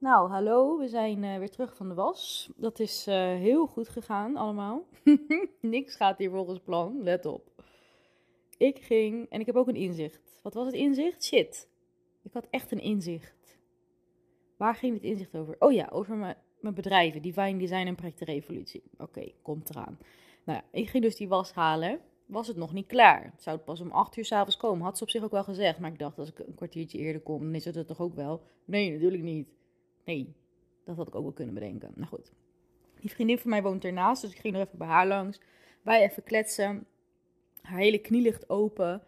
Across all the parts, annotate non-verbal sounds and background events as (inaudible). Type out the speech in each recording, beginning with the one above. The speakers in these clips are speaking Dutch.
Nou, hallo, we zijn eh, weer terug van de was. Dat is eh, heel goed gegaan, allemaal. (laughs) Niks gaat hier volgens plan, let op. Ik ging, en ik heb ook een inzicht. Wat was het inzicht? Shit. Ik had echt een inzicht. Waar ging het inzicht over? Oh ja, over mijn, bedrijven, Divine Design en Projectenrevolutie. Oké, komt eraan. Nou ja, ik ging dus die was halen. Was het nog niet klaar? Zou het pas om acht uur s'avonds komen? Had ze op zich ook wel gezegd. Maar ik dacht, als ik een kwartiertje eerder kom, dan is het er toch ook wel? Nee, natuurlijk niet. Nee, dat had ik ook wel kunnen bedenken. Nou goed. Die vriendin van mij woont ernaast, dus ik ging nog even bij haar langs. Wij even kletsen. Haar hele knie ligt open.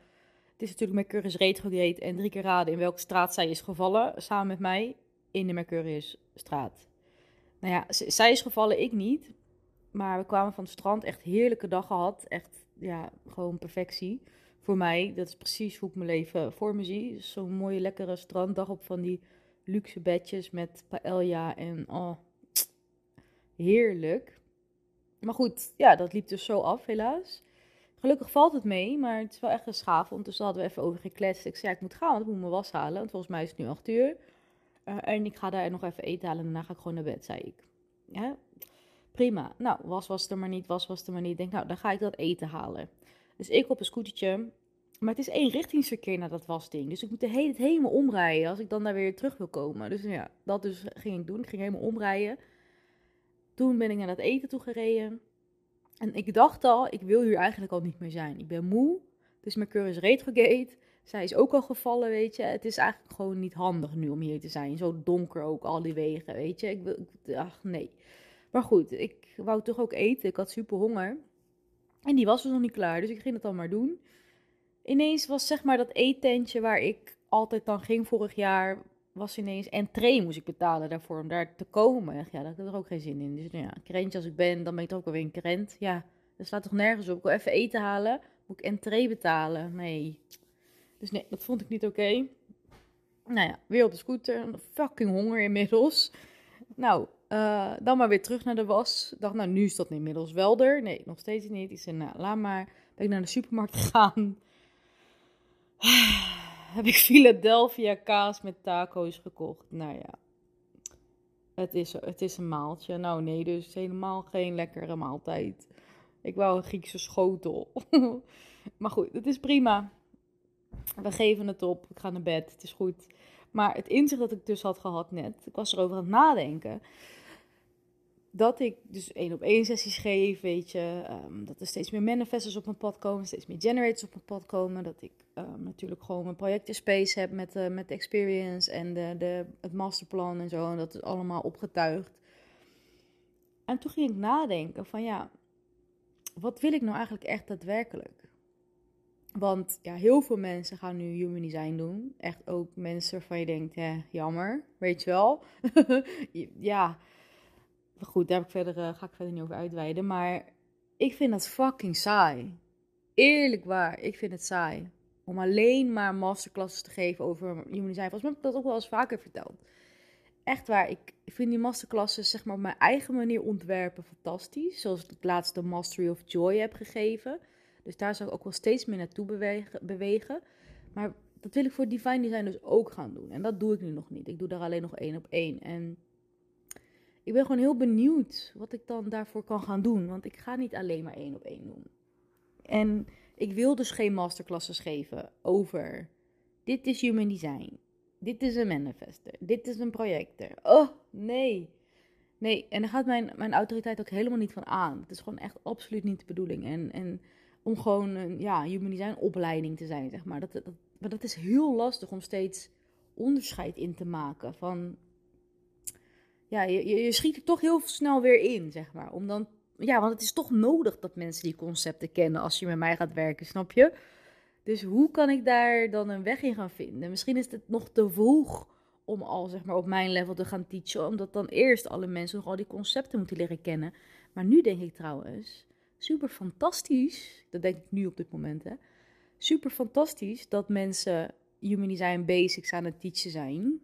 Het is natuurlijk Mercurius retrograde en drie keer raden in welke straat zij is gevallen. Samen met mij in de Mercurius straat. Nou ja, zij is gevallen, ik niet. Maar we kwamen van het strand, echt heerlijke dag gehad. Echt, ja, gewoon perfectie. Voor mij, dat is precies hoe ik mijn leven voor me zie. Zo'n mooie, lekkere stranddag op van die luxe bedjes met paella en oh, heerlijk. Maar goed, ja, dat liep dus zo af, helaas. Gelukkig valt het mee, maar het is wel echt een schaaf. Ondertussen hadden we even over gekletst. Ik zei, ja, ik moet gaan, want ik moet mijn was halen. Want volgens mij is het nu 8 uur. Uh, en ik ga daar nog even eten halen en daarna ga ik gewoon naar bed, zei ik. Ja, prima. Nou, was was er maar niet, was was er maar niet. Ik denk, nou, dan ga ik dat eten halen. Dus ik op een scootertje maar het is één richtingsverkeer naar dat wasding. Dus ik moet de hele, het helemaal omrijden als ik dan daar weer terug wil komen. Dus ja, dat dus ging ik doen. Ik ging helemaal omrijden. Toen ben ik naar het eten toe gereden. En ik dacht al, ik wil hier eigenlijk al niet meer zijn. Ik ben moe. Dus Mercurius retrograde. Zij is ook al gevallen, weet je. Het is eigenlijk gewoon niet handig nu om hier te zijn. Zo donker ook, al die wegen, weet je. Ik wil, ach nee. Maar goed, ik wou toch ook eten. Ik had super honger. En die was dus nog niet klaar, dus ik ging het dan maar doen ineens was zeg maar dat eetentje waar ik altijd dan ging vorig jaar, was ineens entree moest ik betalen daarvoor om daar te komen. Ja, daar had er ook geen zin in. Dus nou ja, krentje als ik ben, dan ben ik toch ook alweer een krent. Ja, dat slaat toch nergens op. Ik wil even eten halen, moet ik entree betalen? Nee. Dus nee, dat vond ik niet oké. Nou ja, weer op de scooter. Fucking honger inmiddels. Nou, uh, dan maar weer terug naar de was. Dacht, nou, nu is dat inmiddels wel er. Nee, nog steeds niet. Ik zei, nou, laat maar. Ben ik naar de supermarkt (laughs) gegaan. (sighs) heb ik Philadelphia kaas met taco's gekocht. Nou ja, het is, het is een maaltje. Nou nee, dus helemaal geen lekkere maaltijd. Ik wou een Griekse schotel. (laughs) maar goed, het is prima. We geven het op. Ik ga naar bed. Het is goed. Maar het inzicht dat ik dus had gehad net, ik was erover aan het nadenken dat ik dus één op één sessies geef, weet je. Um, dat er steeds meer manifestors op mijn pad komen, steeds meer generators op mijn pad komen. Dat ik um, natuurlijk gewoon mijn projecten space heb met, uh, met de experience en de, de, het masterplan en zo. En dat is allemaal opgetuigd. En toen ging ik nadenken van ja, wat wil ik nou eigenlijk echt daadwerkelijk? Want ja, heel veel mensen gaan nu human design doen. Echt ook mensen waarvan je denkt, hè, jammer, weet je wel. (laughs) ja, goed, daar ik verder, uh, ga ik verder niet over uitweiden. Maar ik vind dat fucking saai. Eerlijk waar, ik vind het saai. Om alleen maar masterclasses te geven over human design. Volgens mij heb ik dat ook wel eens vaker verteld. Echt waar, ik vind die masterclasses zeg maar op mijn eigen manier ontwerpen fantastisch. Zoals ik laatste Mastery of Joy heb gegeven. Dus daar zou ik ook wel steeds meer naartoe bewegen. bewegen. Maar dat wil ik voor Divine Design dus ook gaan doen. En dat doe ik nu nog niet. Ik doe daar alleen nog één op één. En ik ben gewoon heel benieuwd wat ik dan daarvoor kan gaan doen. Want ik ga niet alleen maar één op één doen. En ik wil dus geen masterclasses geven over dit is human design. Dit is een manifester. Dit is een projector. Oh, nee. Nee, en daar gaat mijn, mijn autoriteit ook helemaal niet van aan. Het is gewoon echt absoluut niet de bedoeling. En, en om gewoon een ja, human design opleiding te zijn, zeg maar. Dat, dat, maar dat is heel lastig om steeds onderscheid in te maken van ja, je, je schiet er toch heel snel weer in, zeg maar. Om dan, ja, want het is toch nodig dat mensen die concepten kennen als je met mij gaat werken, snap je? Dus hoe kan ik daar dan een weg in gaan vinden? Misschien is het nog te vroeg om al zeg maar op mijn level te gaan teachen, omdat dan eerst alle mensen nog al die concepten moeten leren kennen. Maar nu denk ik trouwens, super fantastisch, dat denk ik nu op dit moment hè, super fantastisch dat mensen human design basics aan het teachen zijn.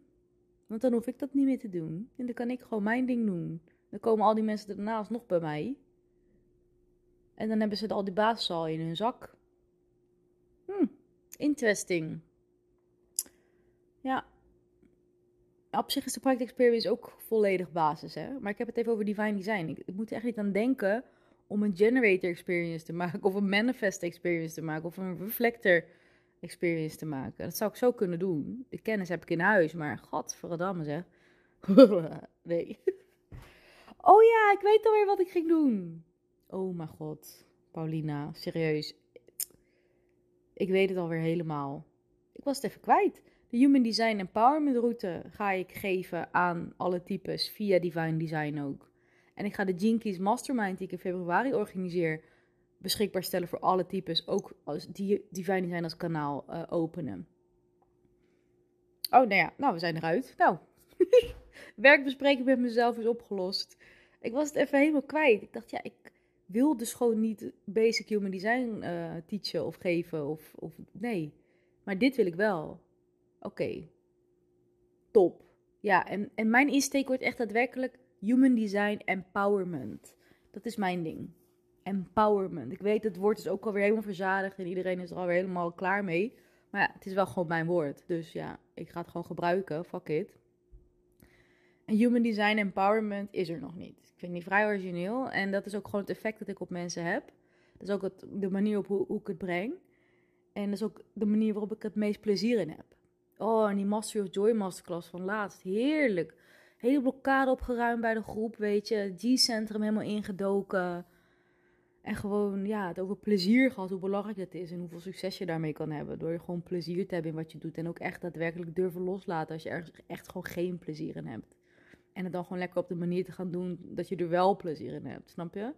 Want dan hoef ik dat niet meer te doen. En dan kan ik gewoon mijn ding doen. Dan komen al die mensen daarnaast nog bij mij. En dan hebben ze al die basis al in hun zak. Hm, interesting. Ja. op zich is de Project Experience ook volledig basis, hè. Maar ik heb het even over Divine Design. Ik, ik moet er echt niet aan denken om een Generator Experience te maken, of een Manifest Experience te maken, of een Reflector Experience te maken. Dat zou ik zo kunnen doen. De kennis heb ik in huis, maar godverdamme zeg. (laughs) nee. Oh ja, ik weet alweer wat ik ging doen. Oh mijn god. Paulina, serieus. Ik weet het alweer helemaal. Ik was het even kwijt. De Human Design Empowerment route ga ik geven aan alle types via Divine Design ook. En ik ga de Jinkies Mastermind die ik in februari organiseer beschikbaar stellen voor alle types. Ook als die Divine Design als kanaal uh, openen. Oh, nou ja, nou we zijn eruit. Nou, (laughs) werkbespreking met mezelf is opgelost. Ik was het even helemaal kwijt. Ik dacht, ja, ik wil dus gewoon niet basic human design uh, teachen of geven. Of, of nee. Maar dit wil ik wel. Oké. Top. Ja, en, en mijn insteek wordt echt daadwerkelijk human design empowerment. Dat is mijn ding. Empowerment. Ik weet, het woord is ook alweer helemaal verzadigd en iedereen is er alweer helemaal klaar mee. Maar ja, het is wel gewoon mijn woord. Dus ja, ik ga het gewoon gebruiken. Fuck it. En human design empowerment is er nog niet. Ik vind die vrij origineel. En dat is ook gewoon het effect dat ik op mensen heb. Dat is ook de manier op hoe, hoe ik het breng. En dat is ook de manier waarop ik het meest plezier in heb. Oh, en die Master of Joy masterclass van laatst. Heerlijk. Hele blokkade opgeruimd bij de groep, weet je. G-centrum helemaal ingedoken. En gewoon, ja, het over plezier gehad, hoe belangrijk het is en hoeveel succes je daarmee kan hebben. Door je gewoon plezier te hebben in wat je doet. En ook echt daadwerkelijk durven loslaten als je ergens echt gewoon geen plezier in hebt. En het dan gewoon lekker op de manier te gaan doen dat je er wel plezier in hebt, snap je?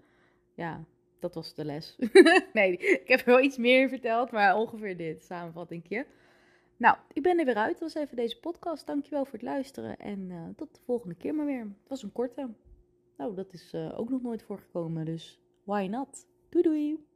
Ja, dat was de les. (laughs) nee, ik heb wel iets meer verteld, maar ongeveer dit, samenvattingje. Nou, ik ben er weer uit. Dat was even deze podcast. Dankjewel voor het luisteren. En uh, tot de volgende keer maar weer. Het was een korte. Nou, dat is uh, ook nog nooit voorgekomen. Dus why not? Doei doei!